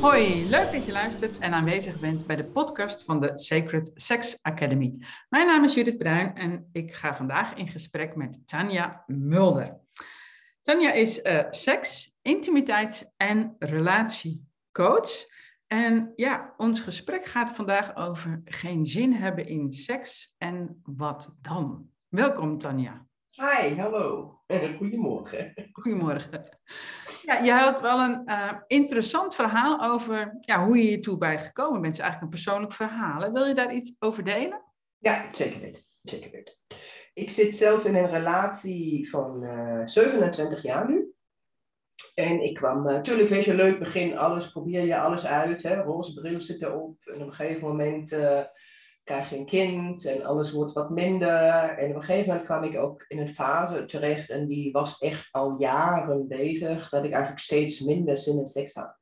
Hoi, leuk dat je luistert en aanwezig bent bij de podcast van de Sacred Sex Academy. Mijn naam is Judith Bruin en ik ga vandaag in gesprek met Tanja Mulder. Tanja is uh, seks, intimiteits- en relatiecoach. En ja, ons gesprek gaat vandaag over geen zin hebben in seks en wat dan. Welkom Tanja. Hi, hallo. Goedemorgen. Goedemorgen. Ja, jij had wel een uh, interessant verhaal over ja, hoe je hiertoe bij gekomen bent. Het is eigenlijk een persoonlijk verhaal. Wil je daar iets over delen? Ja, zeker weten. Zeker weten. Ik zit zelf in een relatie van uh, eh, 27 jaar nu. En ik kwam, natuurlijk uh, weet je, leuk begin, alles, probeer je alles uit. Hè? Roze bril zit erop. En op een gegeven moment krijg je een kind en alles wordt wat minder. En op een gegeven moment kwam ik ook in een fase terecht en die was echt al jaren bezig, dat ik eigenlijk steeds minder zin in seks had.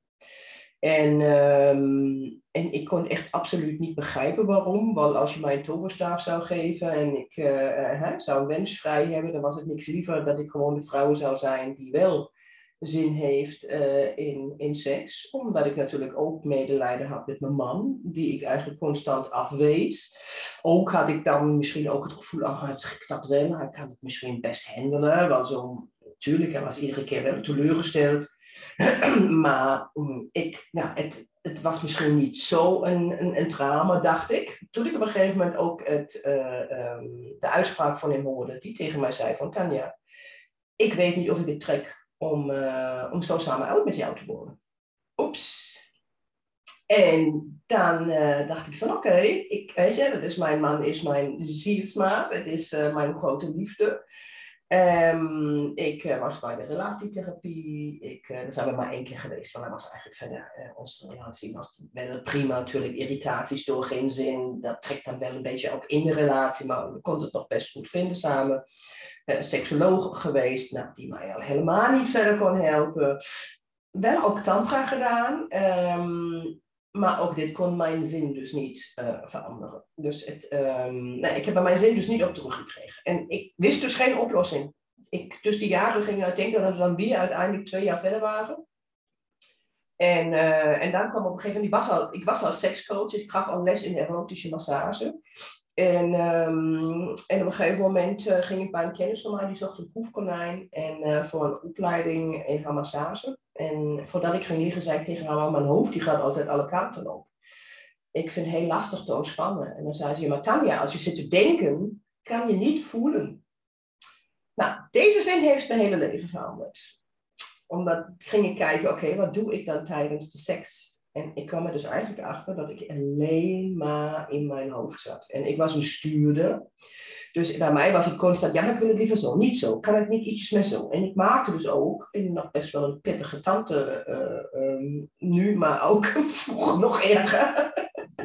En, um, en ik kon echt absoluut niet begrijpen waarom. Want als je mij een toverstaaf zou geven en ik uh, uh, zou een wens vrij hebben, dan was het niks liever dat ik gewoon de vrouw zou zijn die wel zin heeft uh, in, in seks. Omdat ik natuurlijk ook medelijden had met mijn man, die ik eigenlijk constant afwees. Ook had ik dan misschien ook het gevoel, ah, het trekt dat wel, hij kan het misschien best handelen. Want zo, natuurlijk, hij was iedere keer wel teleurgesteld. maar um, ik, ja, het, het was misschien niet zo een, een, drama, dacht ik. Toen ik op een gegeven moment ook het, uh, um, de uitspraak van hem hoorde, die tegen mij zei van Tanja, ik weet niet of ik dit trek om, uh, om zo samen oud met jou te worden. Oeps. En dan uh, dacht ik van oké, ik weet dat is mijn man, is mijn zielsmaat, het is uh, mijn grote liefde. Um, ik uh, was bij de relatietherapie. Ik, daar zijn we maar één keer geweest. Want hij was eigenlijk verder. Uh, onze relatie was wel prima. Natuurlijk, irritaties door geen zin. Dat trekt dan wel een beetje ook in de relatie. Maar we konden het nog best goed vinden samen. seksoloog geweest, nou, die mij al helemaal niet verder kon helpen. Wel ook tantra gedaan. Um, maar ook dit kon mijn zin dus niet uh, veranderen. Dus het, um, nee, ik heb er mijn zin dus niet op teruggekregen. En ik wist dus geen oplossing. Ik, dus die jaren gingen uitdenken dat we dan weer uiteindelijk twee jaar verder waren. En, uh, en dan kwam op een gegeven moment, ik was al, sekscoach, dus ik gaf al les in erotische massage. En, um, en op een gegeven moment uh, ging ik bij een kennis van mij, die zocht een proefkonijn en, voor een opleiding in haar massage. En voordat ik ging liggen, zei ik tegen haar, mijn hoofd die gaat altijd alle kanten op. Ik vind het heel lastig te ontspannen. En dan zei ze, maar Tanja, als je zit te denken, kan je niet voelen. Nou, deze zin heeft mijn hele leven veranderd. Omdat ging ik kijken, oké, wat doe ik dan tijdens de seks? En ik kwam er dus eigenlijk achter dat ik alleen maar in mijn hoofd zat. En ik was een stuurder. Dus bij mij was het constant, ja, ik wil het liever zo, niet zo. Kan ik niet ietsjes meer zo? En ik maakte dus ook, ik ben nog best wel een pittige tante uh, um, nu, maar ook vroeger nog erger.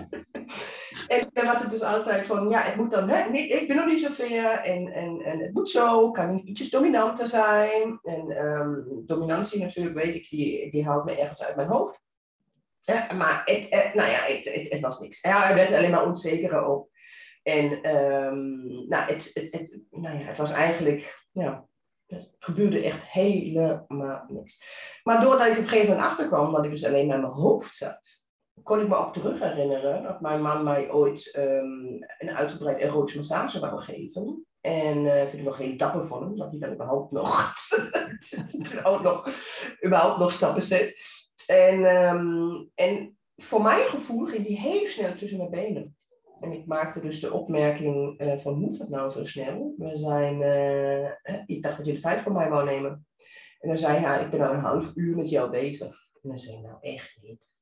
en dan was het dus altijd van, ja, het moet dan, ik ben nog niet zoveel en, en, en het moet zo, kan niet ietsjes dominanter zijn. En um, dominantie natuurlijk, weet ik, die, haalt me ergens uit mijn hoofd. Maar het, het, nou ja, het, het, het, was niks. Ja, hij werd alleen maar onzeker op. En um, nou, het, het, het, nou ja, het was eigenlijk, ja, het gebeurde echt helemaal niks. Maar doordat ik op een gegeven moment achterkwam dat ik dus alleen met mijn hoofd zat, kon ik me ook terug herinneren dat mijn man mij ooit um, een uitgebreid erotische massage wou geven. En uh, vind ik nog heel dapper van hem, dat hij dan überhaupt nog, überhaupt nog, überhaupt nog stappen zet. En, um, en voor mijn gevoel ging die heel snel tussen mijn benen. En ik maakte dus de opmerking uh, van, moet dat nou zo snel? We zijn, uh, ik dacht dat je de tijd voor mij wou nemen. En dan zei hij, ik ben al een half uur met jou bezig. En dan zei ik, nou echt niet.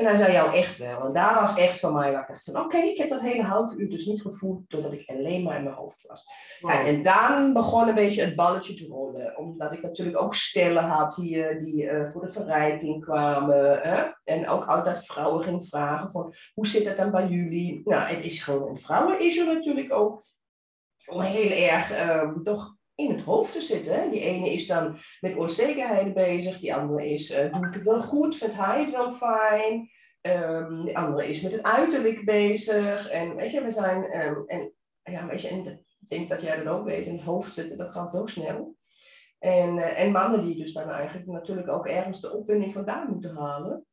En hij zei, jou echt wel. En daar was echt van mij waar ik dacht van, oké, okay, ik heb dat hele half uur dus niet gevoeld, doordat ik alleen maar in mijn hoofd was. Wow. Kijk, en dan begon een beetje het balletje te rollen. Omdat ik natuurlijk ook stellen had hier die uh, voor de verrijking kwamen. Hè? En ook altijd vrouwen gingen vragen van, hoe zit het dan bij jullie? Nou, het is gewoon een vrouwen-issue natuurlijk ook. Heel erg uh, toch in het hoofd te zitten. Die ene is dan met onzekerheden bezig, die andere is, uh, doe ik het wel goed, vindt hij het wel fijn? Um, de andere is met het uiterlijk bezig. En weet je, we zijn, um, en ja, weet je, en ik denk dat jij dat ook weet, in het hoofd zitten, dat gaat zo snel. En, uh, en mannen die dus dan eigenlijk natuurlijk ook ergens de opwinding vandaan moeten halen.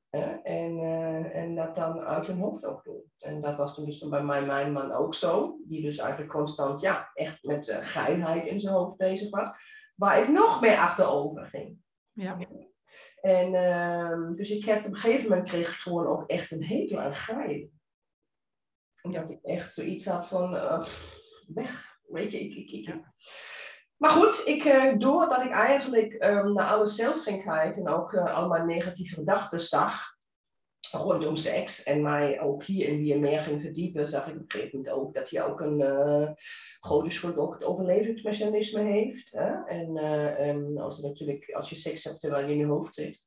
En, uh, en dat dan uit hun hoofd ook doen. En dat was toen dus bij mij, mijn man ook zo. Die dus eigenlijk constant, ja, echt met uh, geilheid in zijn hoofd bezig was. Waar ik nog meer achterover ging. Ja. En uh, dus ik heb op een gegeven moment kreeg ik gewoon ook echt een hekel aan geil. Omdat ik echt zoiets had van, uh, weg. Weet je, ik... ik, ik ja. Maar goed, ik, uh, doordat ik eigenlijk um, naar alles zelf ging kijken en ook uh, allemaal negatieve gedachten zag rondom seks en mij ook hierin weer meer ging verdiepen, zag ik op een gegeven moment ook dat hij ook een uh, grote ook het overlevingsmechanisme heeft. Hè? En um, als, natuurlijk, als je seks hebt terwijl je in je hoofd zit,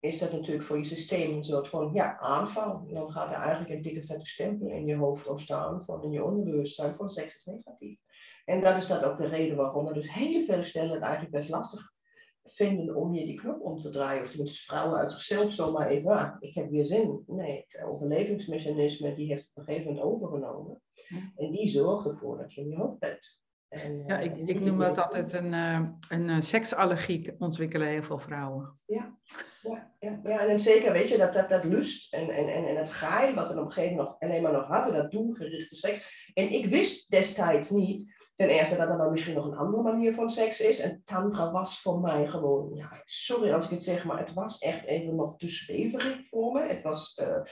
is dat natuurlijk voor je systeem een soort van ja, aanval. En dan gaat er eigenlijk een dikke vette stempel in je hoofd ontstaan van in je onderbewustzijn van seks is negatief. En dat is dan ook de reden waarom er dus heel veel stellen het eigenlijk best lastig vinden om hier die knop om te draaien. Of tenminste vrouwen uit zichzelf zomaar even, ah, ik heb weer zin. Nee, het overlevingsmechanisme die heeft op een gegeven moment overgenomen. En die zorgt ervoor dat je in je hoofd bent. En, ja, ik, ik noem dat altijd een, uh, een seksallergie ontwikkelen heel veel vrouwen. Ja, ja, ja, ja, en zeker weet je dat, dat, dat lust en, en, en, en het gaai wat we op een gegeven moment nog alleen maar nog hadden, dat doelgerichte seks. En ik wist destijds niet Ten eerste dat er dan misschien nog een andere manier van seks is. En tantra was voor mij gewoon, ja, sorry als ik het zeg, maar het was echt even nog te zweverig voor me. Het was uh,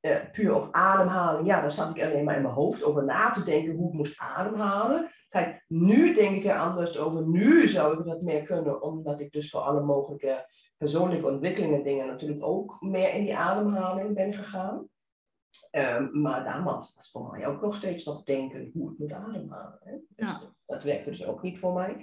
uh, puur op ademhaling. Ja, daar zat ik alleen maar in mijn hoofd over na te denken hoe ik moest ademhalen. Kijk, nu denk ik er anders over. Nu zou ik dat meer kunnen, omdat ik dus voor alle mogelijke persoonlijke ontwikkelingen dingen natuurlijk ook meer in die ademhaling ben gegaan. Um, maar daarnaast was voor mij ook nog steeds nog denken hoe ik moet ademhalen. Hè? Dus ja. Dat, werkte dus ook niet voor mij.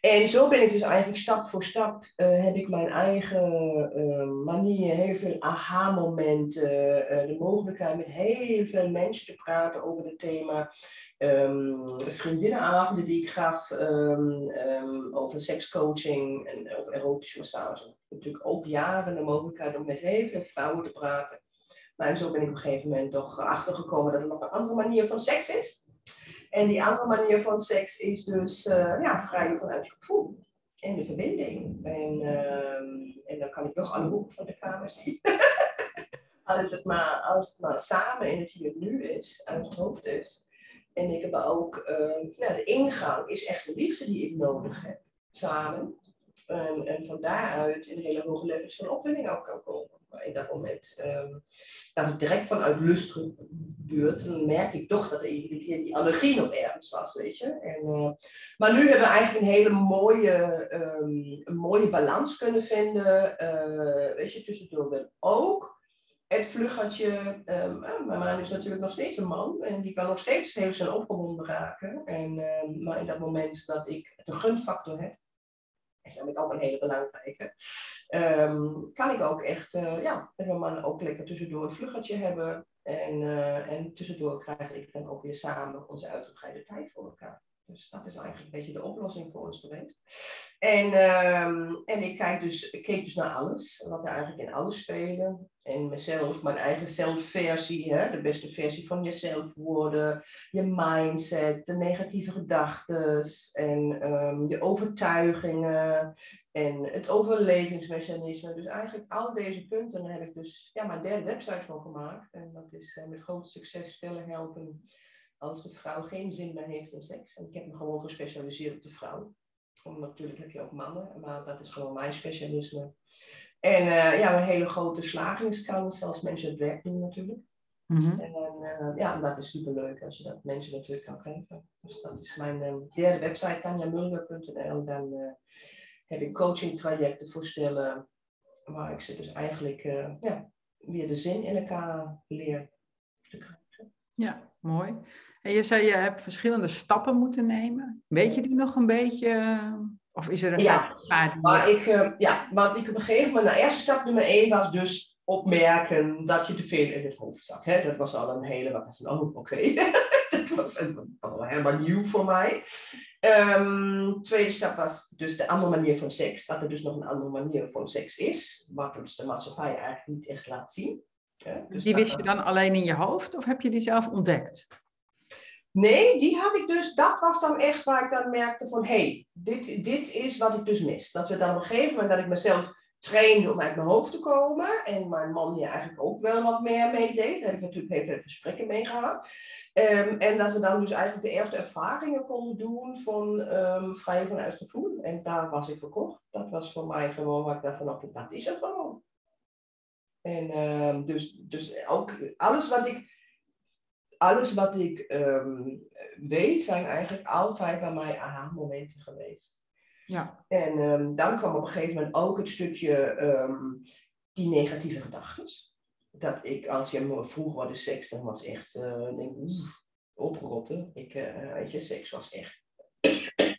En zo ben ik dus eigenlijk stap voor stap, uh, heb ik mijn eigen uh, manier, heel veel aha-momenten, uh, de mogelijkheid met heel veel mensen te praten over het thema. Um, vriendinnenavonden die ik gaf um, um, over sekscoaching en over erotische massage. Natuurlijk ook jaren de mogelijkheid om met heel veel vrouwen te praten en zo ben ik op een gegeven moment toch achtergekomen dat er nog een andere manier van seks is. En die andere manier van seks is dus uh, ja, vrij vanuit je gevoel en de verbinding. En, uh, en dan kan ik nog alle hoeken van de kamer zien. als, het maar, als maar samen in het hier nu is, uit het hoofd is. En ik heb ook, uh, ja, de ingang is echt de liefde die ik nodig heb, samen. En, en van daaruit in hele hoge levels van opwinding ook kan komen in dat moment um, het direct vanuit lust dan merk ik toch dat die, die allergie nog ergens was, weet je. En, uh, maar nu hebben we eigenlijk een hele mooie, um, een mooie balans kunnen vinden, uh, weet je, tussendoor ben ook het vluggertje, um, mijn man is natuurlijk nog steeds een man en die kan nog steeds heel snel opgewonden raken. En, maar in dat moment dat ik de gunfactor heb, dat is ook een hele belangrijke. Um, kan ik ook echt, uh, ja, met mijn man ook lekker tussendoor een vluggertje hebben. En, uh, en tussendoor krijg ik dan ook weer samen onze uitgebreide tijd voor elkaar. Dus dat is eigenlijk een beetje de oplossing voor ons geweest. En, um, en ik, kijk dus, ik keek dus naar alles, wat er eigenlijk in alles spelen. En mezelf, mijn eigen zelfversie, hè, de beste versie van jezelf worden, je mindset, de negatieve gedachten en um, je overtuigingen en het overlevingsmechanisme. Dus eigenlijk al deze punten heb ik dus ja, mijn derde website van gemaakt. En dat is uh, met groot succes stellen helpen als de vrouw geen zin meer heeft in seks. En ik heb me gewoon gespecialiseerd op de vrouw. Omdat natuurlijk heb je ook mannen, maar dat is gewoon mijn specialisme. En uh, ja, een hele grote slagingskans als mensen het werk doen natuurlijk. Mm-hmm. En uh, ja, dat is superleuk als je dat mensen natuurlijk kan geven. Dus dat is mijn uh, derde website, tanjamulder.nl. Dan heb ik coaching trajecten voor stellen, waar ik ze dus eigenlijk ja, weer de zin in elkaar leer te krijgen. Ja, mooi. En je zei, je hebt verschillende stappen moeten nemen. Weet je die nog een beetje? Of is er een ja, maar ik, uh, ja, wat ik op een gegeven moment, de eerste stap nummer één was dus opmerken dat je te veel in het hoofd zat. Hè? Dat was al een hele, wat van, oh oké, dat was, was, al helemaal nieuw voor mij. Um, tweede stap was dus de andere manier van seks, dat er dus nog een andere manier van seks is, wat ons de maatschappij eigenlijk niet echt laat zien. Dus die wist je dan alleen in je hoofd of heb je die zelf ontdekt? Nee, die had ik dus, dat was dan echt waar ik dan merkte van, hé, hey, dit, dit is wat ik dus mis. Dat we dan op een gegeven moment, dat ik mezelf trainde om uit mijn hoofd te komen. En mijn man hier eigenlijk ook wel wat meer meedeed. Daar heb ik natuurlijk heel veel gesprekken mee gehad. Um, en dat we dan dus eigenlijk de eerste ervaringen konden doen van um, vrij vanuit gevoel. En daar was ik verkocht. Dat was voor mij gewoon wat ik daarvan op dat is het gewoon. En um, dus, dus ook alles wat ik, alles wat ik weet, zijn eigenlijk altijd bij mij aha-momenten geweest. Ja. En um, dan kwam op een gegeven moment ook het stukje um, die negatieve gedachten. Dat ik, als je me vroeg wat is seks, dan was echt, uh, denk oprotten. Ik, uh, weet je, seks was echt.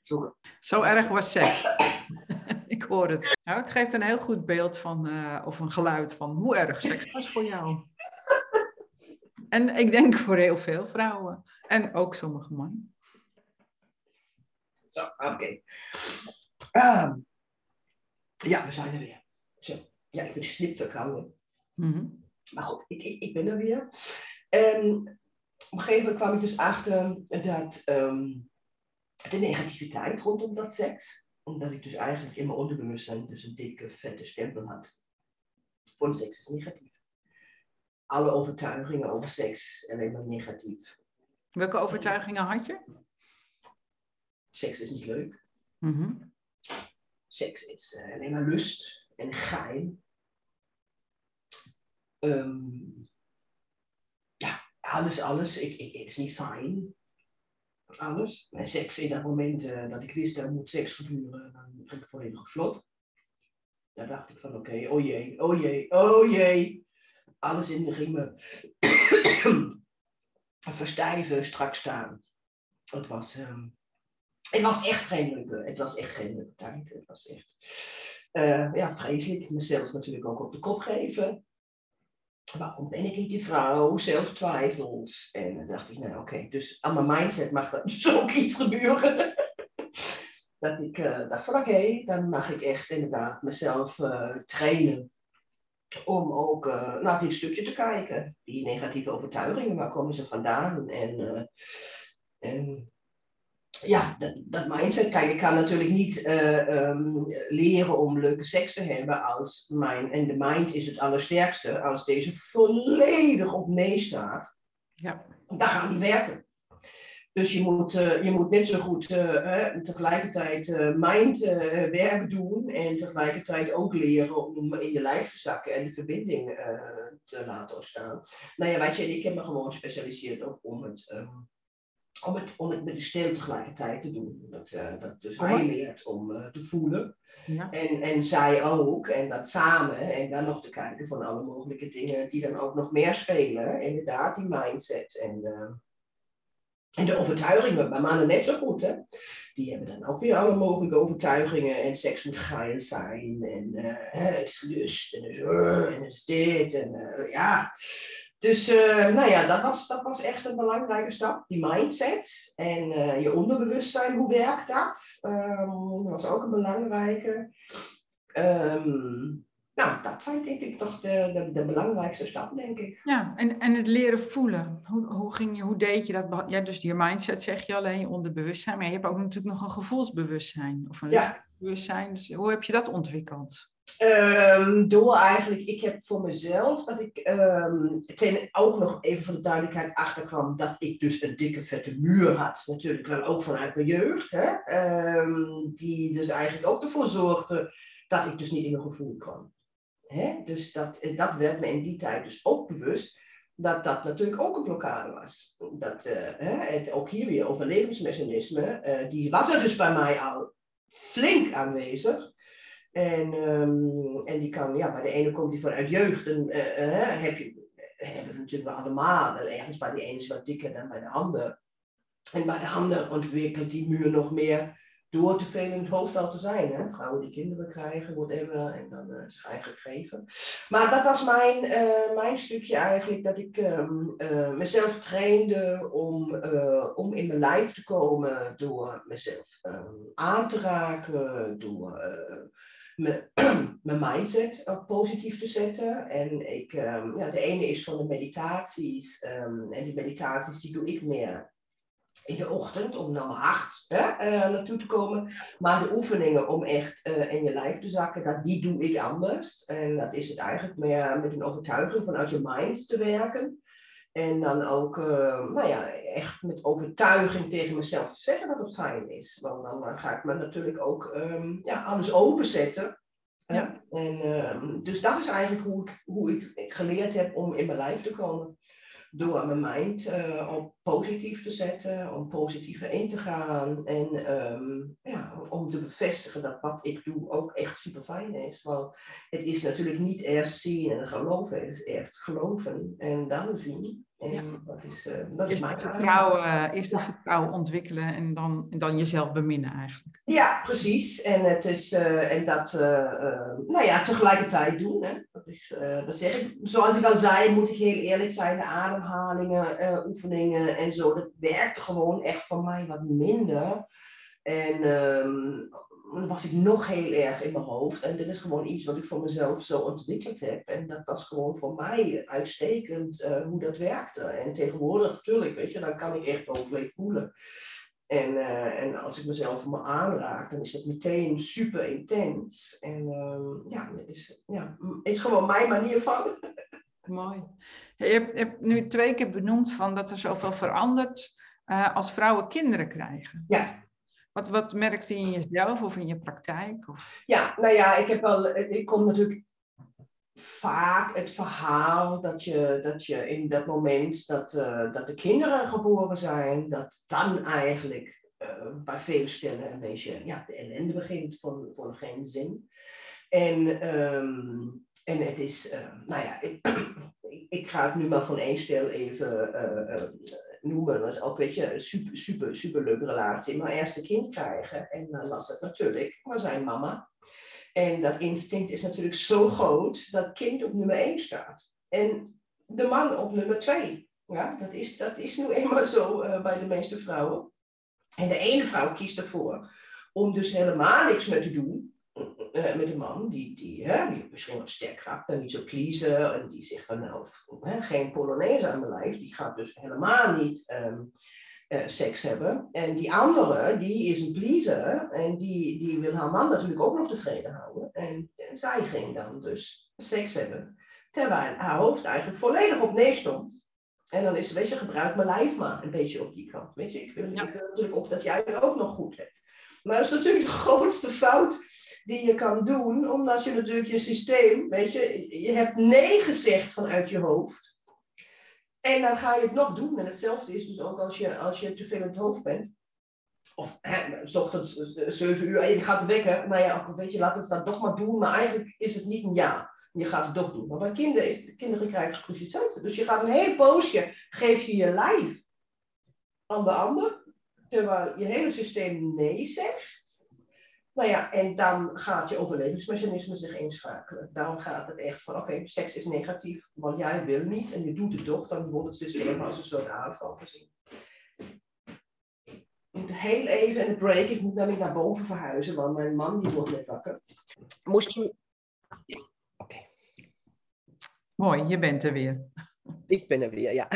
Sorry. Zo erg was seks. hoor het. Nou, het geeft een heel goed beeld van, uh, of een geluid van hoe erg seks was voor jou. en ik denk voor heel veel vrouwen. En ook sommige mannen. Oké. Okay. Uh, ja, we zijn er weer. Zo. Ja, ik ben snipverkouden. Mm -hmm. Maar goed, ik, ik, ik, ben er weer. En op een gegeven moment kwam ik dus achter dat um, de negativiteit rondom dat seks, omdat ik dus eigenlijk in mijn onderbewustzijn dus een dikke, vette stempel had. Voor seks is negatief. Alle overtuigingen over seks alleen maar negatief. Welke overtuigingen had je? Seks is niet leuk. Mm -hmm seks is uh, alleen maar lust en gein. Um, ja, alles, alles. Ik, ik, het is niet fijn. Alles. En seks in dat moment uh, dat ik wist dat moet seks gebeuren, dan ging ik volledig geslot. Daar dacht ik van oké, okay, oh jee, oh jee, oh jee. Alles in de riemen. Verstijven, strak staan. Het was, um, het was echt geen leuke, het was echt geen leuke tijd. Het was echt uh, ja, vreselijk. Mezelf natuurlijk ook op de kop geven. Waarom ben ik niet die vrouw? Zelftwijfels. En dan dacht ik, nou oké, dus aan mijn mindset mag er dus ook iets gebeuren. dat ik uh, dacht van oké, dan mag ik echt inderdaad mezelf uh, trainen. Om ook naar dit stukje te kijken. Die negatieve overtuigingen, waar komen ze vandaan? En, en ja, dat, dat, mindset. Kijk, ik kan natuurlijk niet uh, um, leren om leuke seks te hebben als mijn, en de mind is het allersterkste, als deze volledig op nee staat. Ja. Dan gaat die werken. Dus je moet, uh, je moet net zo goed uh, tegelijkertijd mind werk doen en tegelijkertijd ook leren om in je lijf te zakken en de verbinding te laten ontstaan. Nou ja, weet je, ik heb me gewoon gespecialiseerd ook om het um, om het, om het met de stil tegelijkertijd te doen. Dat, uh, dat dus hij leert om uh, te voelen. Ja. En, en zij ook. En dat samen. En dan nog te kijken van alle mogelijke dingen die dan ook nog meer spelen. Inderdaad, die mindset. En, uh, en de overtuigingen. Bij mannen net zo goed. Hè? Die hebben dan ook weer alle mogelijke overtuigingen. En seks moet geil zijn. En het is lust. En, en het is dit. En ja. Dus uh, nou ja, dat was, dat was echt een belangrijke stap. Die mindset en uh, je onderbewustzijn, hoe werkt dat? Um, dat was ook een belangrijke. Um, nou, dat zijn denk ik toch de, de, de, belangrijkste stappen, denk ik. Ja, en, en het leren voelen. Hoe, hoe, ging je, hoe deed je dat? Ja, dus je mindset zeg je alleen, je onderbewustzijn. Maar je hebt ook natuurlijk nog een gevoelsbewustzijn. Of een ja. bewustzijn. Dus hoe heb je dat ontwikkeld? Um, door eigenlijk, ik heb voor mezelf dat ik um, ten, ook nog even van de duidelijkheid achterkwam dat ik dus een dikke vette muur had. Natuurlijk wel ook vanuit mijn jeugd. Hè? Um, die dus eigenlijk ook ervoor zorgde dat ik dus niet in mijn gevoel kwam. Hè? Dus dat, dat werd me in die tijd dus ook bewust dat dat natuurlijk ook een blokkade was. Dat, uh, hè, het, ook hier weer overlevingsmechanisme, uh, die was er dus bij mij al flink aanwezig. En, um, en die kan, ja, bij de ene komt die vanuit jeugd. En uh, uh, heb je, hebben we natuurlijk wel allemaal. Ergens bij de ene is wat dikker dan bij de ander. En bij de ander ontwikkelt die muur nog meer door te veel in het hoofd al te zijn. Hè? Vrouwen die kinderen krijgen, whatever, en dan uh, is eigenlijk geven. Maar dat was mijn, mijn stukje eigenlijk, dat ik uh, mezelf trainde om, om in mijn lijf te komen door mezelf um, aan te raken, door mijn mindset ook positief te zetten. En ik, um, ja, de ene is van de meditaties. Um, en die meditaties die doe ik meer in de ochtend om naar mijn hart hè, uh, naartoe te komen. Maar de oefeningen om echt uh, in je lijf te zakken, dat, die doe ik anders. En dat is het eigenlijk meer met een overtuiging vanuit je mind te werken. En dan ook, uh, nou ja, echt met overtuiging tegen mezelf te zeggen dat het fijn is. Want dan ga ik me natuurlijk ook um, ja, alles openzetten. Ja. En, uh, dus dat is eigenlijk hoe ik, hoe ik geleerd heb om in mijn lijf te komen door mijn mind uh, op positief te zetten, om positiever in te gaan en um, ja, om te bevestigen dat wat ik doe ook echt super fijn is. Want het is natuurlijk niet eerst zien en geloven, het is eerst geloven en dan zien. En ja. dat is, uh, dat is mijn vertrouwen, Eerst het vertrouwen ontwikkelen en dan, en dan jezelf beminnen eigenlijk. Ja, precies. En, het is, uh, en dat nou ja, tegelijkertijd doen. Hè. Dat, is, dat zeg ik. Zoals ik al zei, moet ik heel eerlijk zijn, de ademhalingen, oefeningen en zo, dat werkte gewoon echt voor mij wat minder. En um, dan was ik nog heel erg in mijn hoofd. En dit is gewoon iets wat ik voor mezelf zo ontwikkeld heb. En dat was gewoon voor mij uitstekend uh, hoe dat werkte. En tegenwoordig, natuurlijk, weet je, dan kan ik echt overleef voelen. En, uh, en als ik mezelf me aanraak, dan is dat meteen super intens. En uh, ja, het is, ja, is gewoon mijn manier van. Mooi. Je hebt, hebt, nu twee keer benoemd van dat er zoveel verandert uh, als vrouwen kinderen krijgen. Ja. Wat, wat merkte in jezelf of in je praktijk? Of? Ja, nou ja, ik heb wel, ik kom natuurlijk vaak het verhaal dat je, dat je in dat moment dat, uh, dat de kinderen geboren zijn, dat dan eigenlijk uh, bij veel stellen een beetje ja, de ellende begint voor, voor geen zin. En, um, en het is, uh, nou ja, ik, ik, ga het nu maar van één stel even noemen. Dat is ook, weet je, een super, super, super leuke relatie. Maar eerst een kind krijgen. En dan was het natuurlijk maar zijn mama. En dat instinct is natuurlijk zo groot dat kind op nummer 1 staat. En de man op nummer 2. Ja, dat is, dat is nu eenmaal zo uh, bij de meeste vrouwen. En de ene vrouw kiest ervoor om dus helemaal niks meer te doen. Uh, met een man die, die, hè, die misschien wat sterk raakt en niet zo pleasen. En die zegt dan nou, hè, geen Polonaise aan mijn lijf. Die gaat dus helemaal niet um, uh, seks hebben. En die andere, die is een pleaser. En die, die wil haar man natuurlijk ook nog tevreden houden. En, en zij ging dan dus seks hebben. Terwijl haar hoofd eigenlijk volledig op nee stond. En dan is, weet je, gebruik mijn lijf maar een beetje op die kant. Weet je, ik wil, ja. ik wil natuurlijk ook dat jij het ook nog goed hebt. Maar dat is natuurlijk de grootste fout die je kan doen, omdat je natuurlijk je systeem, weet je, je hebt nee gezegd vanuit je hoofd. En dan ga je het nog doen. En hetzelfde is dus ook als je, als je te veel in het hoofd bent. Of hè, ochtends 7 uur en je gaat wekken. Maar ja, weet je, laat het dan toch maar doen. Maar eigenlijk is het niet een ja. Je gaat het toch doen. Maar bij kinderen, is, kinderen krijgen precies hetzelfde. Dus je gaat een heel poosje, geef je je lijf aan de ander. Terwijl je hele systeem nee zegt. Nou ja, en dan gaat je overlevingsmechanisme zich inschakelen. Dan gaat het echt van, oké, seks is negatief, want jij wil niet en je doet het toch, dan wordt het systeem als een soort aanval gezien. Ik moet heel even de break, ik moet namelijk naar boven verhuizen, want mijn man die wordt net wakker. Moest je... Ja. Oké. Mooi, je bent er weer. Ik ben er weer, ja.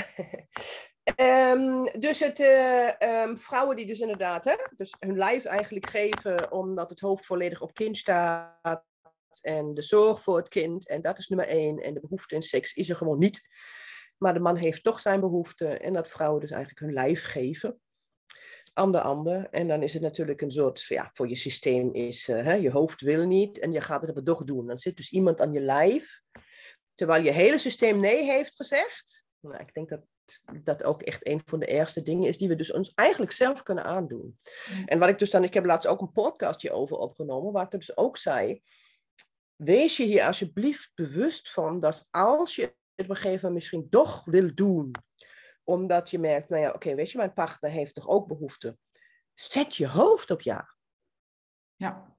Um, dus het, uh, um, vrouwen die dus inderdaad hè, dus hun lijf eigenlijk geven omdat het hoofd volledig op kind staat en de zorg voor het kind en dat is nummer één en de behoefte in seks is er gewoon niet. Maar de man heeft toch zijn behoefte en dat vrouwen dus eigenlijk hun lijf geven aan de ander. En dan is het natuurlijk een soort, ja, voor je systeem is, uh, hè, je hoofd wil niet en je gaat het toch doen. Dan zit dus iemand aan je lijf, terwijl je hele systeem nee heeft gezegd. Nou, ik denk dat dat ook echt een van de ergste dingen is die we dus ons eigenlijk zelf kunnen aandoen. En wat ik dus dan, ik heb laatst ook een podcastje over opgenomen, waar ik dus ook zei, wees je hier alsjeblieft bewust van dat als je het op een gegeven moment misschien toch wil doen, omdat je merkt, nou ja, oké, weet je, mijn partner heeft toch ook behoefte. Zet je hoofd op ja. Ja.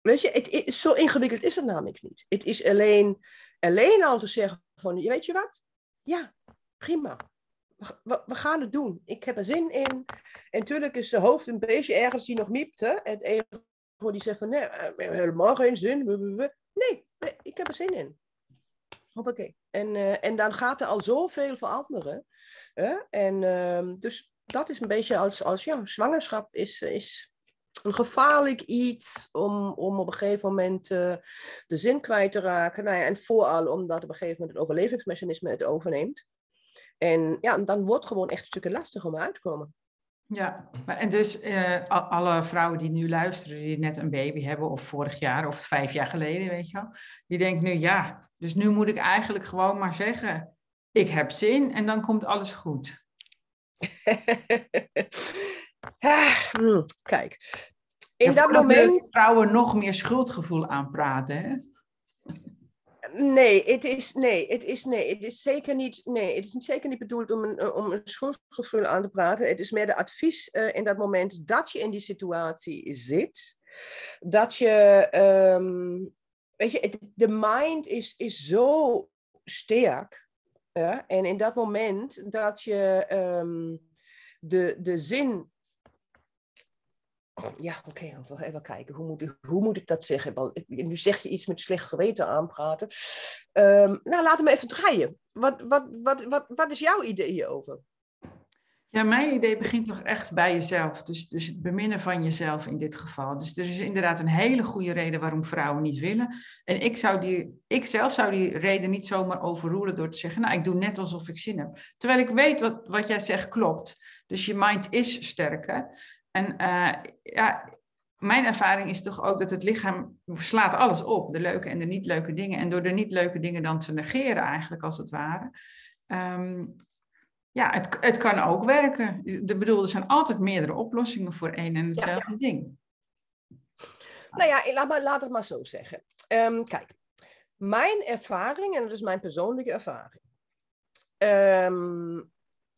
Weet je, het, zo ingewikkeld is het namelijk niet. Het is alleen, alleen al te zeggen van, weet je wat? Ja, prima we, we, gaan het doen. Ik heb er zin in. En natuurlijk is de hoofd een beetje ergens die nog miept. Hè? Het ego die zegt van, nee, eh, helemaal geen zin. Nee, ik heb er zin in. Hoppakee. En, uh, en dan gaat er al zoveel veranderen. Hè? En uh, dus dat is een beetje als, als ja, zwangerschap is, is een gevaarlijk iets om, om op een gegeven moment uh, de zin kwijt te raken. Nou ja, en vooral omdat op een gegeven moment het overlevingsmechanisme het overneemt. En ja, dan wordt het gewoon echt een stukje lastiger om uit te komen. Ja, en dus uh, alle vrouwen die nu luisteren, die net een baby hebben, of vorig jaar of vijf jaar geleden, weet je wel, die denken nu, ja, dus nu moet ik eigenlijk gewoon maar zeggen, ik heb zin en dan komt alles goed. Hmm, kijk, in dat moment. Vrouwen nog meer schuldgevoel aanpraten, hè? Nee, het is, nee, het is, nee, het is zeker niet, nee, het is zeker niet bedoeld om een, om een schuldgevoel aan te praten. Het is meer de advies uh, in dat moment dat je in die situatie zit. Dat je, um, weet je, de mind is, is zo sterk. En in dat moment dat je um, de, de zin ja, oké, even kijken. Hoe moet, hoe moet ik dat zeggen? Want nu zeg je iets met slecht geweten aanpraten. Um, nou, laat hem even draaien. Wat, wat, wat, wat, wat is jouw idee hierover? Ja, mijn idee begint toch echt bij jezelf. Dus, dus het beminnen van jezelf in dit geval. Dus er is inderdaad een hele goede reden waarom vrouwen niet willen. En ik, zou die, ik zelf zou die reden niet zomaar overroelen door te zeggen, nou, ik doe net alsof ik zin heb. Terwijl ik weet wat, wat jij zegt klopt. Dus je mind is sterker. En uh, ja, mijn ervaring is toch ook dat het lichaam slaat alles op, de leuke en de niet leuke dingen. En door de niet leuke dingen dan te negeren, eigenlijk als het ware. Um, ja, het, het kan ook werken. De bedoel, er zijn altijd meerdere oplossingen voor één en hetzelfde ding. Nou ja, laat, maar, laat het maar zo zeggen. Um, kijk, mijn ervaring, en dat is mijn persoonlijke ervaring. Um,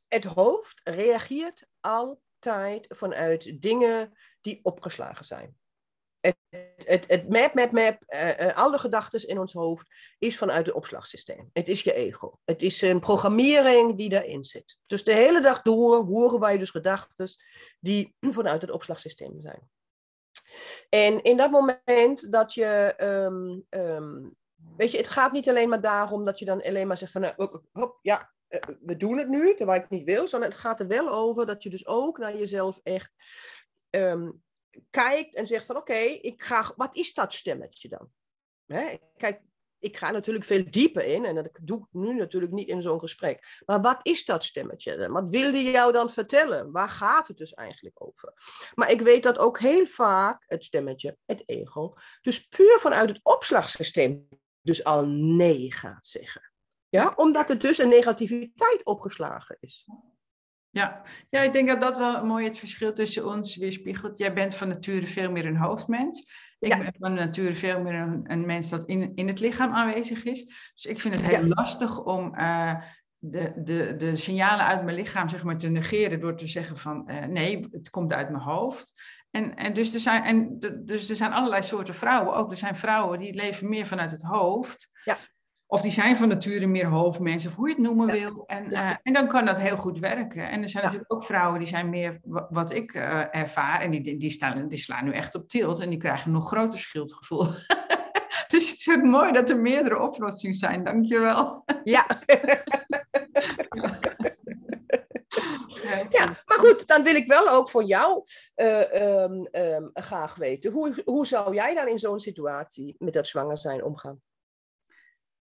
het hoofd reageert al tijd vanuit dingen die opgeslagen zijn. Het, het, het map, map, map, uh, uh, alle gedachten in ons hoofd is vanuit het opslagsysteem. Het is je ego. Het is een programmering die daarin zit. Dus de hele dag door horen wij dus gedachten die vanuit het opslagsysteem zijn. En in dat moment dat je, um, um, weet je, het gaat niet alleen maar daarom dat je dan alleen maar zegt van, uh, hop, ja, eh, we doen het nu, terwijl ik niet wil, het gaat er wel over dat je dus ook naar jezelf echt um, kijkt en zegt van oké, ik ga, wat is dat stemmetje dan? Hè? Kijk, ik ga natuurlijk veel dieper in en dat doe ik nu natuurlijk niet in zo'n gesprek. Maar wat is dat stemmetje? Wat wil die jou dan vertellen? Waar gaat het dus eigenlijk over? Maar ik weet dat ook heel vaak het stemmetje, het ego, dus puur vanuit het opslagsysteem dus al nee gaat zeggen. Ja, omdat er dus een negativiteit opgeslagen is. Ja. ja, ik denk dat dat wel mooi het verschil tussen ons weerspiegelt. Jij bent van nature veel meer een hoofdmens. Ik ben van nature veel meer een, een, mens dat in, in het lichaam aanwezig is. Dus ik vind het heel lastig om uh, de, de, de signalen uit mijn lichaam zeg maar, te negeren door te zeggen van uh, nee, het komt uit mijn hoofd. En, en, dus er zijn, en de, dus er zijn allerlei soorten vrouwen ook. Er zijn vrouwen die leven meer vanuit het hoofd. Ja. Of die zijn van nature meer hoofdmensen, of hoe je het noemen wil. En, uh, en dan kan dat heel goed werken. En er zijn natuurlijk ook vrouwen die zijn meer wat ik uh, ervaar. En die, die, staan, die slaan nu echt op tilt. En die krijgen een nog groter schuldgevoel. dus het is ook mooi dat er meerdere oplossingen zijn. Dankjewel. Ja. Ja, maar goed, dan wil ik wel ook voor jou uh, um, um, graag weten. Hoe, hoe zou jij dan in zo'n situatie met dat zwanger zijn omgaan?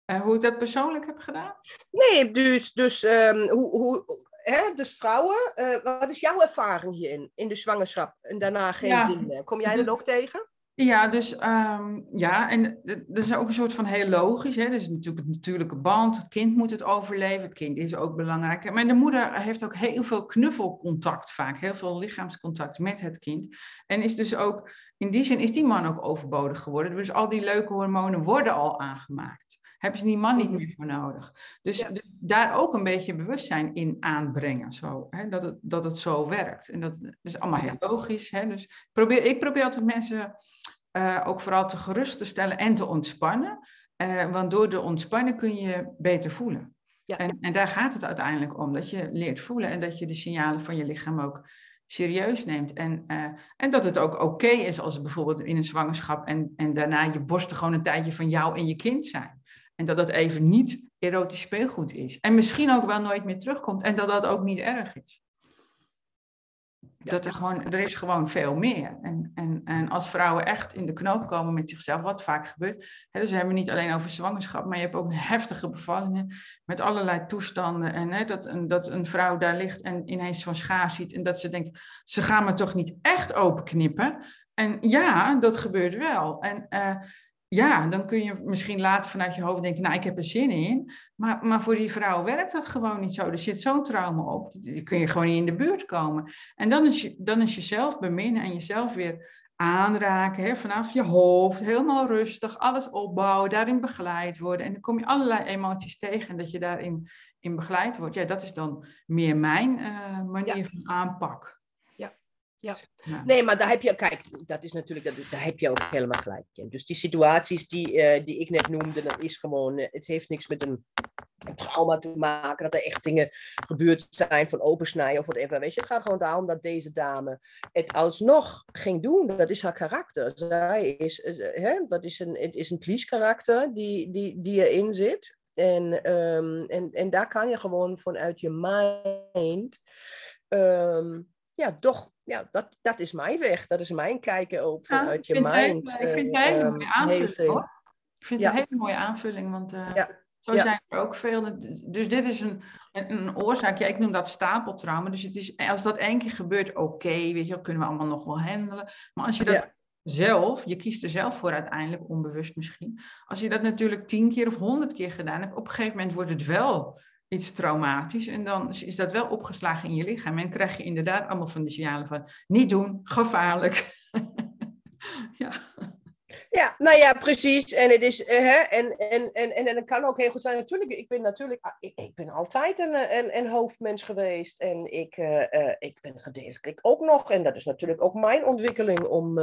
Uh, hoe ik dat persoonlijk heb gedaan? Nee, dus, dus, um, hoe, hoe, hè, dus vrouwen, uh, wat is jouw ervaring hierin, in de zwangerschap en daarna geen ja. zin meer? Kom jij dat ook tegen? Ja, dus um, ja, en dat is ook een soort van heel logisch. Hè? Dus natuurlijk het natuurlijke band, het kind moet het overleven, het kind is ook belangrijk. Maar de moeder heeft ook heel veel knuffelcontact vaak, heel veel lichaamscontact met het kind. En is dus ook, in die zin is die man ook overbodig geworden. Dus al die leuke hormonen worden al aangemaakt hebben ze die man niet mhm. meer voor nodig. Dus, daar ook een beetje bewustzijn in aanbrengen, zo, hè, dat, het, dat het zo werkt. En dat is allemaal heel logisch. Hè, dus probeer, ik probeer altijd mensen uh, ook vooral te gerust te stellen en te ontspannen. Uh, want door de ontspannen kun je beter voelen. Ja. En, en daar gaat het uiteindelijk om, dat je leert voelen en dat je de signalen van je lichaam ook serieus neemt. En, uh, en dat het ook oké okay is als bijvoorbeeld in een zwangerschap en, en daarna je borsten gewoon een tijdje van jou en je kind zijn. En dat dat even niet erotisch speelgoed is. En misschien ook wel nooit meer terugkomt. En dat dat ook niet erg is. Dat er gewoon, er is gewoon veel meer. En, en, en als vrouwen echt in de knoop komen met zichzelf, wat vaak gebeurt. Hè, dus we hebben niet alleen over zwangerschap, maar je hebt ook heftige bevallingen met allerlei toestanden. En hè, dat, een, dat een vrouw daar ligt en ineens zo'n schaar ziet en dat ze denkt, ze gaan me toch niet echt openknippen. En ja, dat gebeurt wel. En uh, ja, dan kun je misschien later vanuit je hoofd denken, nou, ik heb er zin in. Maar, maar voor die vrouw werkt dat gewoon niet zo. Er zit zo'n trauma op, die kun je gewoon niet in de buurt komen. En dan is, je, dan is jezelf beminnen en jezelf weer aanraken, hè, vanaf je hoofd, helemaal rustig, alles opbouwen, daarin begeleid worden. En dan kom je allerlei emoties tegen en dat je daarin in begeleid wordt. Ja, dat is dan meer mijn uh, manier van aanpak. Ja. Nee, maar daar heb je, kijk, dat is natuurlijk, dat, daar heb je ook helemaal gelijk in. Dus die situaties die, uh, die ik net noemde, dat is gewoon, uh, het heeft niks met een, trauma te maken, dat er echt dingen gebeurd zijn van opensnijden of whatever. Weet je, het gaat gewoon daarom dat deze dame het alsnog ging doen. Dat is haar karakter. Zij is, uh, hè, dat is een, het is een police karakter die, die, die erin zit. En, um, en, en daar kan je gewoon vanuit je mind um, ja, toch ja, dat, dat is mijn weg. Dat is mijn kijken op vanuit je mind. ik vind het een hele mooie aanvulling hoor. Ik vind het een hele mooie aanvulling, want uh, zo zijn er ook veel. Dus dit is een, een, oorzaak. Ja, ik noem dat stapeltrauma. Dus het is, als dat één keer gebeurt, oké, okay, weet je, dat kunnen we allemaal nog wel handelen. Maar als je dat zelf, je kiest er zelf voor uiteindelijk, onbewust misschien. Als je dat natuurlijk tien keer of honderd keer gedaan hebt, op een gegeven moment wordt het wel iets traumatisch. En dan is dat wel opgeslagen in je lichaam. En krijg je inderdaad allemaal van de signalen van niet doen, gevaarlijk. ja. Ja, nou ja, precies. En het is, uh, hè, en, en, en, en, het kan ook heel goed zijn. Natuurlijk, ik ben natuurlijk, ah, ik, ik ben altijd een, een, een hoofdmens geweest. En ik, uh, ik ben gedeeltelijk ook nog. En dat is natuurlijk ook mijn ontwikkeling om,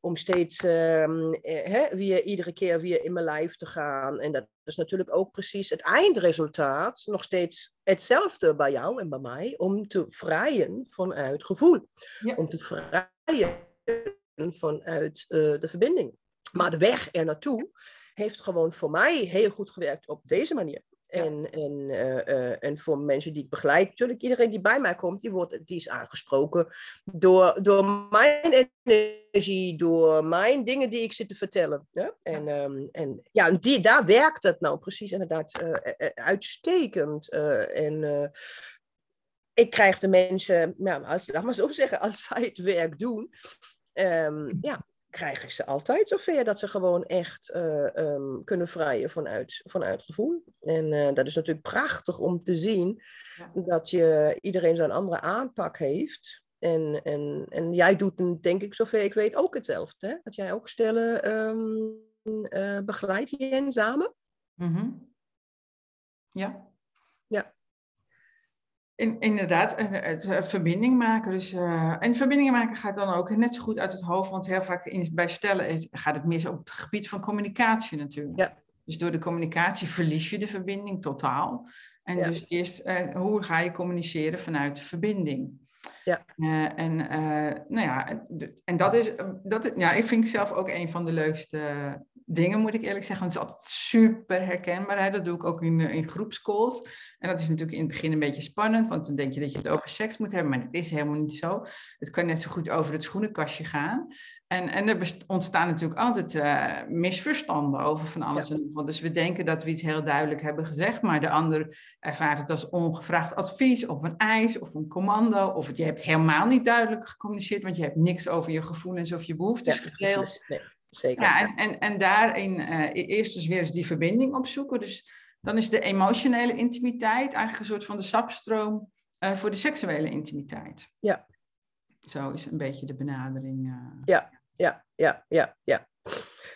om steeds um, hè, weer iedere keer weer in mijn lijf te gaan. En dat is natuurlijk ook precies het eindresultaat, nog steeds hetzelfde bij jou en bij mij, om te vrijen vanuit gevoel. Om te vrijen vanuit uh, de verbinding. Maar de weg er naartoe heeft gewoon voor mij heel goed gewerkt op deze manier. En, en, uh, uh, en voor mensen die ik begeleid, natuurlijk iedereen die bij mij komt, die, wordt, die is aangesproken door, door mijn energie, door mijn dingen die ik zit te vertellen. Ja? En, um, en ja, die, daar werkt het nou precies inderdaad uh, uitstekend. en ik krijg de mensen, nou, als, laat maar zo zeggen, als zij het werk doen, um, ja, krijg ik ze altijd zover dat ze gewoon echt uh, um, kunnen vrijen vanuit, vanuit gevoel. En uh, dat is natuurlijk prachtig om te zien ja. dat je iedereen zo'n andere aanpak heeft. En, en, en jij doet, denk ik, zover ik weet, ook hetzelfde. Hè? Dat jij ook stellen um, uh, begeleidt hierin samen. Mm -hmm. Ja. Ja. In, inderdaad, het, het, verbinding maken. Dus, uh, en verbindingen maken gaat dan ook net zo goed uit het hoofd, want heel vaak in, bij stellen is, gaat het meer op het gebied van communicatie natuurlijk. Ja. Dus door de communicatie verlies je de verbinding totaal. En ja. dus eerst, uh, hoe ga je communiceren vanuit de verbinding? Ja. Uh, en, nou ja, en dat is, dat, ja, ik vind zelf ook een van de leukste dingen, moet ik eerlijk zeggen. Want het is altijd super herkenbaar. Hè? Dat doe ik ook in, in groepscalls. En dat is natuurlijk in het begin een beetje spannend, want dan denk je dat je het over seks moet hebben, maar dat is helemaal niet zo. Het kan net zo goed over het schoenenkastje gaan. En, en er ontstaan natuurlijk altijd uh, misverstanden over van alles ja. en wat. Dus we denken dat we iets heel duidelijk hebben gezegd, maar de ander ervaart het als ongevraagd advies of een eis of een commando. Of het, je hebt helemaal niet duidelijk gecommuniceerd, want je hebt niks over je gevoelens of je behoeftes ja, gedeeld. Nee, zeker. Ja, en, en, en daarin uh, eerst dus weer eens die verbinding opzoeken. Dus dan is de emotionele intimiteit eigenlijk een soort van de sapstroom uh, voor de seksuele intimiteit. Ja. Zo is een beetje de benadering. Uh... Ja, ja, ja, ja, ja.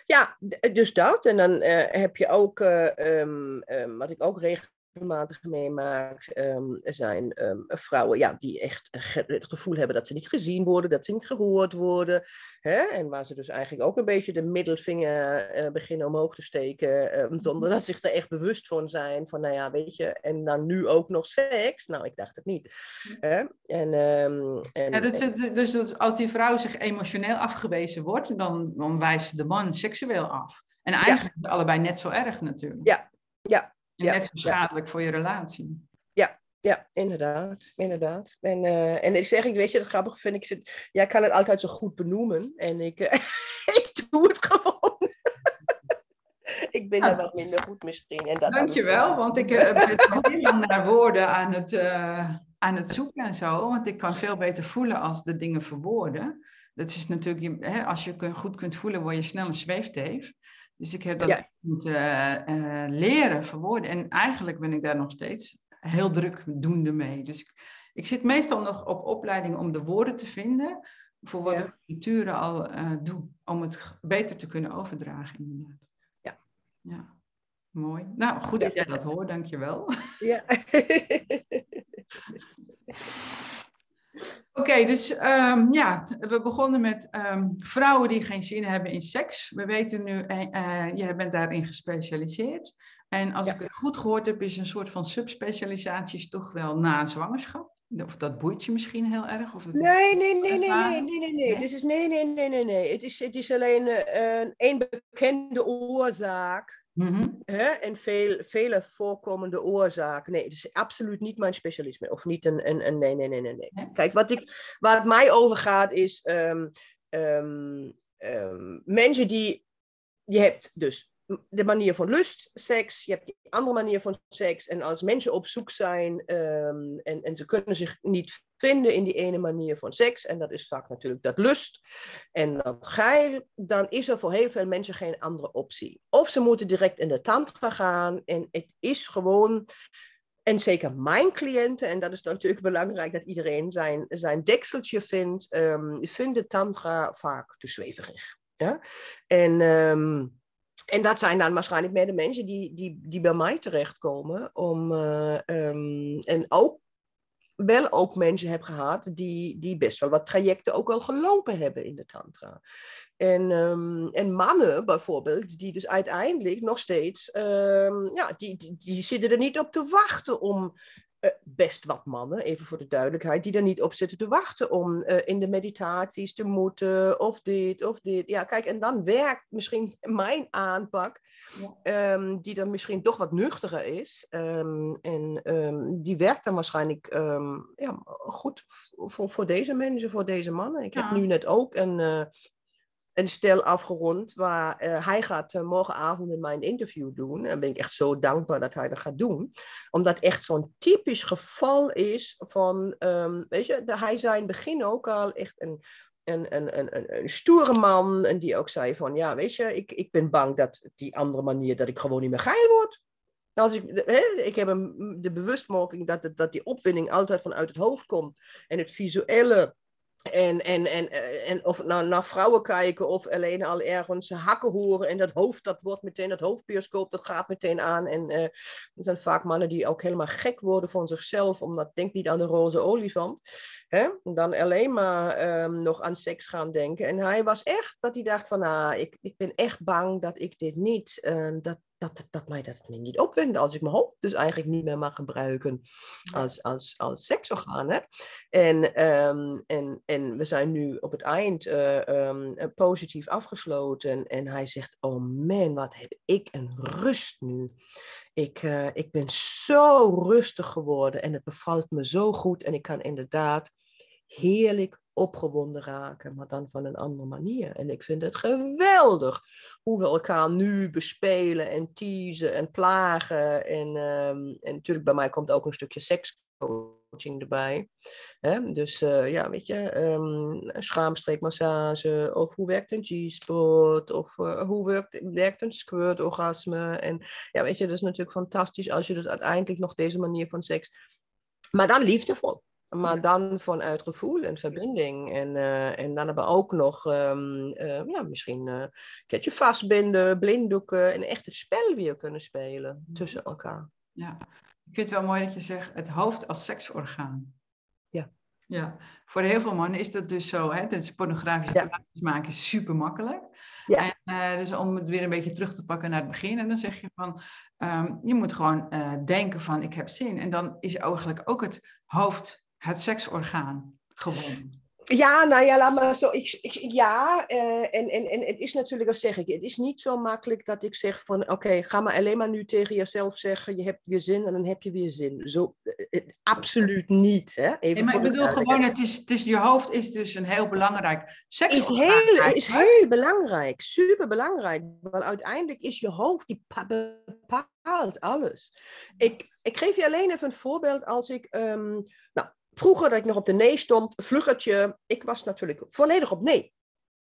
Ja, dus dat. En dan heb je ook, um, um, wat ik ook regel regelmatig meemaakt, um, zijn um, vrouwen ja, die echt het gevoel hebben dat ze niet gezien worden, dat ze niet gehoord worden. Hè? En waar ze dus eigenlijk ook een beetje de middelvinger uh, beginnen omhoog te steken, um, zonder dat ze zich er echt bewust van zijn. Van nou ja, weet je, en dan nu ook nog seks. Nou, ik dacht het niet. Hè? En, en, ja, dus, dus als die vrouw zich emotioneel afgewezen wordt, dan, dan wijst de man seksueel af. En eigenlijk ja. allebei net zo erg natuurlijk. Ja, ja, en ja, net zo schadelijk ja. voor je relatie. Ja, ja, inderdaad. inderdaad. En, uh, en ik zeg, ik weet je, dat grappig vind ik, jij kan het altijd zo goed benoemen. En ik, uh, ik doe het gewoon. ik ben er wat minder goed misschien. En dat Dankjewel, want ik uh, ben heel lang naar woorden aan het, aan het zoeken en zo. Want ik kan veel beter voelen als de dingen verwoorden. Dat is natuurlijk, hè, als je goed kunt voelen, word je snel een zweefteef. Dus ik heb dat ja. moeten leren verwoorden. En eigenlijk ben ik daar nog steeds heel druk doende mee. Dus ik, ik zit meestal nog op opleiding om de woorden te vinden voor wat ik culturen al uh, doe, om het beter te kunnen overdragen inderdaad. Ja. Ja, mooi. Nou, goed dat jij dat hoort, dankjewel. Ja. Oké, dus um, ja, we begonnen met um, vrouwen die geen zin hebben in seks. We weten nu, uh, jij bent daarin gespecialiseerd. En als ik het goed gehoord heb, is een soort van subspecialisatie toch wel na zwangerschap. Of dat boeit je misschien heel erg? Of nee, nee, nee, nee, nee, nee, nee, nee. Dus is, nee, nee, nee, nee, nee. Het is, het is alleen uh, een bekende oorzaak. Mm hè? En veel, vele voorkomende oorzaken. Nee, is absoluut niet mijn specialisme. Of niet een, een, een nee, nee, nee, nee, nee. Kijk, wat, ik, waar het mij over gaat is um, um, um, mensen die... Je hebt dus de manier van lust, seks, je hebt die andere manier van seks. En als mensen op zoek zijn um, en, en ze kunnen zich niet vinden in die ene manier van seks, en dat is vaak natuurlijk dat lust en dat geil, dan is er voor heel veel mensen geen andere optie. Of ze moeten direct in de tantra gaan en het is gewoon en zeker mijn cliënten, en dat is natuurlijk belangrijk dat iedereen zijn, zijn dekseltje vindt, um, vinden tantra vaak te zweverig. Ja? En um, en dat zijn dan waarschijnlijk meer de mensen die, die, die bij mij terechtkomen. Om, uh, um, en ook wel ook mensen heb gehad die, die best wel wat trajecten ook al gelopen hebben in de tantra. En, um, en mannen bijvoorbeeld, die dus uiteindelijk nog steeds, um, ja, die, die, zitten er niet op te wachten om best wat mannen, even voor de duidelijkheid, die er niet op zitten te wachten om uh, in de meditaties te moeten, of dit, of dit. Ja, kijk, en dan werkt misschien mijn aanpak, ja. um, die dan misschien toch wat nuchtiger is. Um, en um, die werkt dan waarschijnlijk ja, goed voor, voor deze mensen, voor deze mannen. Ik ja. heb nu net ook een, uh, een stel afgerond waar uh, hij gaat uh, morgenavond met mij een interview doen. En ben ik echt zo dankbaar dat hij dat gaat doen. Omdat echt zo'n typisch geval is van, um, weet je, hij zei in het begin ook al echt een, een, een, een, een, stoere man. En die ook zei van, ja, weet je, ik, ik ben bang dat die andere manier, dat ik gewoon niet meer geil word. Als ik, hè, ik heb een, de bewustmaking dat, dat die opwinding altijd vanuit het hoofd komt. En het visuele en, en, en, eh, en of naar, naar vrouwen kijken of alleen al ergens hakken horen en dat hoofd, dat wordt meteen, dat hoofdbioscoop, dat gaat meteen aan. En uh, er zijn vaak mannen die ook helemaal gek worden van zichzelf, omdat denk niet aan de roze olifant. Hè? Dan alleen maar um, nog aan seks gaan denken. En hij was echt dat hij dacht van, ah, ik, ik ben echt bang dat ik dit niet, uh, dat, dat, dat, mij dat me niet opwinde als ik mijn hoofd dus eigenlijk niet meer mag gebruiken als, als, als seksorgaan. Hè? En, um, en, en we zijn nu op het eind uh, um, positief afgesloten. En hij zegt, oh man, wat heb ik een rust nu. Ik, uh, ik ben zo rustig geworden en het bevalt me zo goed. En ik kan inderdaad heerlijk opgewonden raken, maar dan van een andere manier. En ik vind het geweldig hoe we elkaar nu bespelen en teasen en plagen. En, um, en natuurlijk bij mij komt ook een stukje sekscoaching erbij. Dus uh, ja, weet je, um, schaamstreekmassage of hoe werkt een G-spot of uh, hoe werkt, werkt een squirt-orgasme. En ja, weet je, dat is natuurlijk fantastisch als je dus uiteindelijk nog deze manier van seks, maar dan liefdevol. Maar dan vanuit gevoel en verbinding. En, uh, en dan hebben we ook nog um, uh, ja, misschien uh, een keertje vastbinden, blinddoeken en echt het spel weer kunnen spelen tussen elkaar. Ja, ik vind het wel mooi dat je zegt het hoofd als seksorgaan. Ja. Ja, voor heel veel mannen is dat dus zo. Hè? Dus pornografische ja. maken is super makkelijk. Ja. En, dus om het weer een beetje terug te pakken naar het begin. En dan zeg je van, um, je moet gewoon denken van ik heb zin. En dan is eigenlijk ook het hoofd het seksorgaan gewonnen. Ja, nou ja, laat maar zo. Ik, ik, ja, uh, en, en, en het is natuurlijk, dat zeg ik, het is niet zo makkelijk dat ik zeg van, oké, ga maar alleen maar nu tegen jezelf zeggen, je hebt weer zin en dan heb je weer zin. Zo, uh, absoluut niet. Hè? Even nee, maar ik bedoel gewoon, het is, het is, je hoofd is dus een heel belangrijk seks. Is heel, is heel belangrijk, super belangrijk. Want uiteindelijk is je hoofd, die bepaalt alles. Ik, ik geef je alleen even een voorbeeld als ik, um, nou, vroeger dat ik nog op de nee stond, vluggertje, ik was natuurlijk volledig op nee.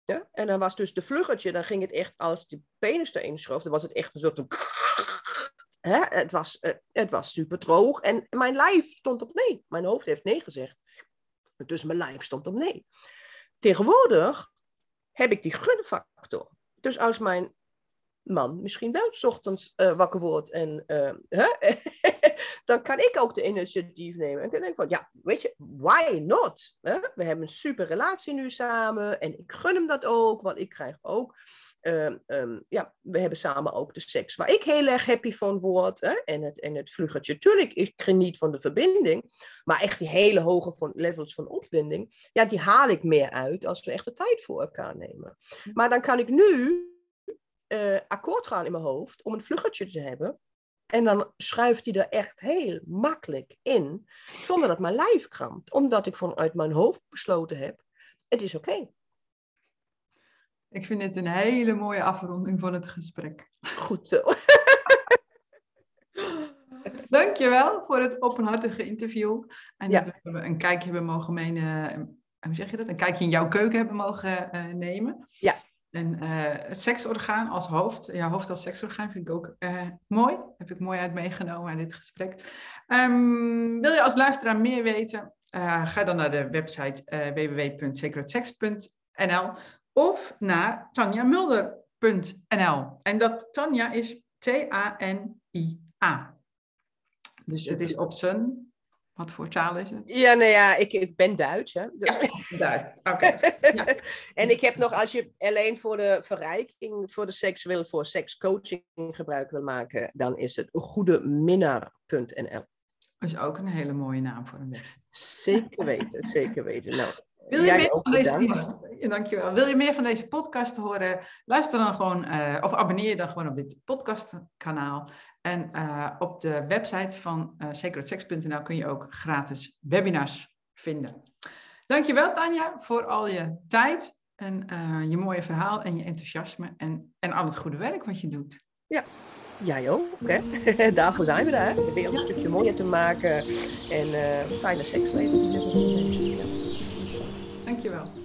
Ja? En dan was dus de vluggertje, dan ging het echt als de penis erin schoof, dan was het echt een soort. Hè? Het, was, uh, het was super droog en mijn lijf stond op nee. Mijn hoofd heeft nee gezegd. Dus mijn lijf stond op nee. Tegenwoordig heb ik die gunfactor. Dus als mijn man misschien wel s ochtends uh, wakker wordt en uh, dan kan ik ook de initiatief nemen. En dan denk ik van, ja, weet je, why not? We hebben een super relatie nu samen en ik gun hem dat ook, want ik krijg ook, um, um, ja, we hebben samen ook de seks waar ik heel erg happy van word. Hè? En, het, en het vluggertje, tuurlijk, ik geniet van de verbinding, maar echt die hele hoge van, levels van opwinding, ja, die haal ik meer uit als we echt de tijd voor elkaar nemen. Maar dan kan ik nu uh, akkoord gaan in mijn hoofd om een vluggertje te hebben. En dan schuift hij er echt heel makkelijk in, zonder dat mijn lijf krampt. Omdat ik vanuit mijn hoofd besloten heb, het is oké. Ik vind het een hele mooie afronding van het gesprek. Goed zo. Dankjewel voor het openhartige interview. En dat we een kijkje hebben mogen meenemen. Hoe zeg je dat? Een kijkje in jouw keuken hebben mogen uh, nemen. Ja. En het seksorgaan als hoofd, ja, hoofd als seksorgaan vind ik ook uh, mooi. Heb ik mooi uit meegenomen aan dit gesprek. Um, wil je als luisteraar meer weten? Uh, ga dan naar de website www.secretsex.nl of naar tanjamulder.nl. En dat Tanja is T-A-N-I-A. Dus het is op zijn wat voor taal is het? Ja, nou ja, ik, ik ben Duits. Hè? Dus... Ja, Duits. Oké. Ja. en ik heb nog, als je alleen voor de verrijking, voor de seks wil, voor sekscoaching gebruik wil maken, dan is het goedeminnaar.nl. Dat is ook een hele mooie naam voor een website. Zeker weten, zeker weten. Nou, wil je, meer van deze, dankjewel. Wil je meer van deze podcast horen? Luister dan gewoon, uh, of abonneer je dan gewoon op dit podcastkanaal. En uh, op de website van uh, secretsex.nl kun je ook gratis webinars vinden. Dankjewel Tanja voor al je tijd en uh, je mooie verhaal en je enthousiasme en, en al het goede werk wat je doet. Ja, jij ook. Hè? Daarvoor zijn we daar. De wereld een stukje mooier te maken en fijne seksleven. Dankjewel.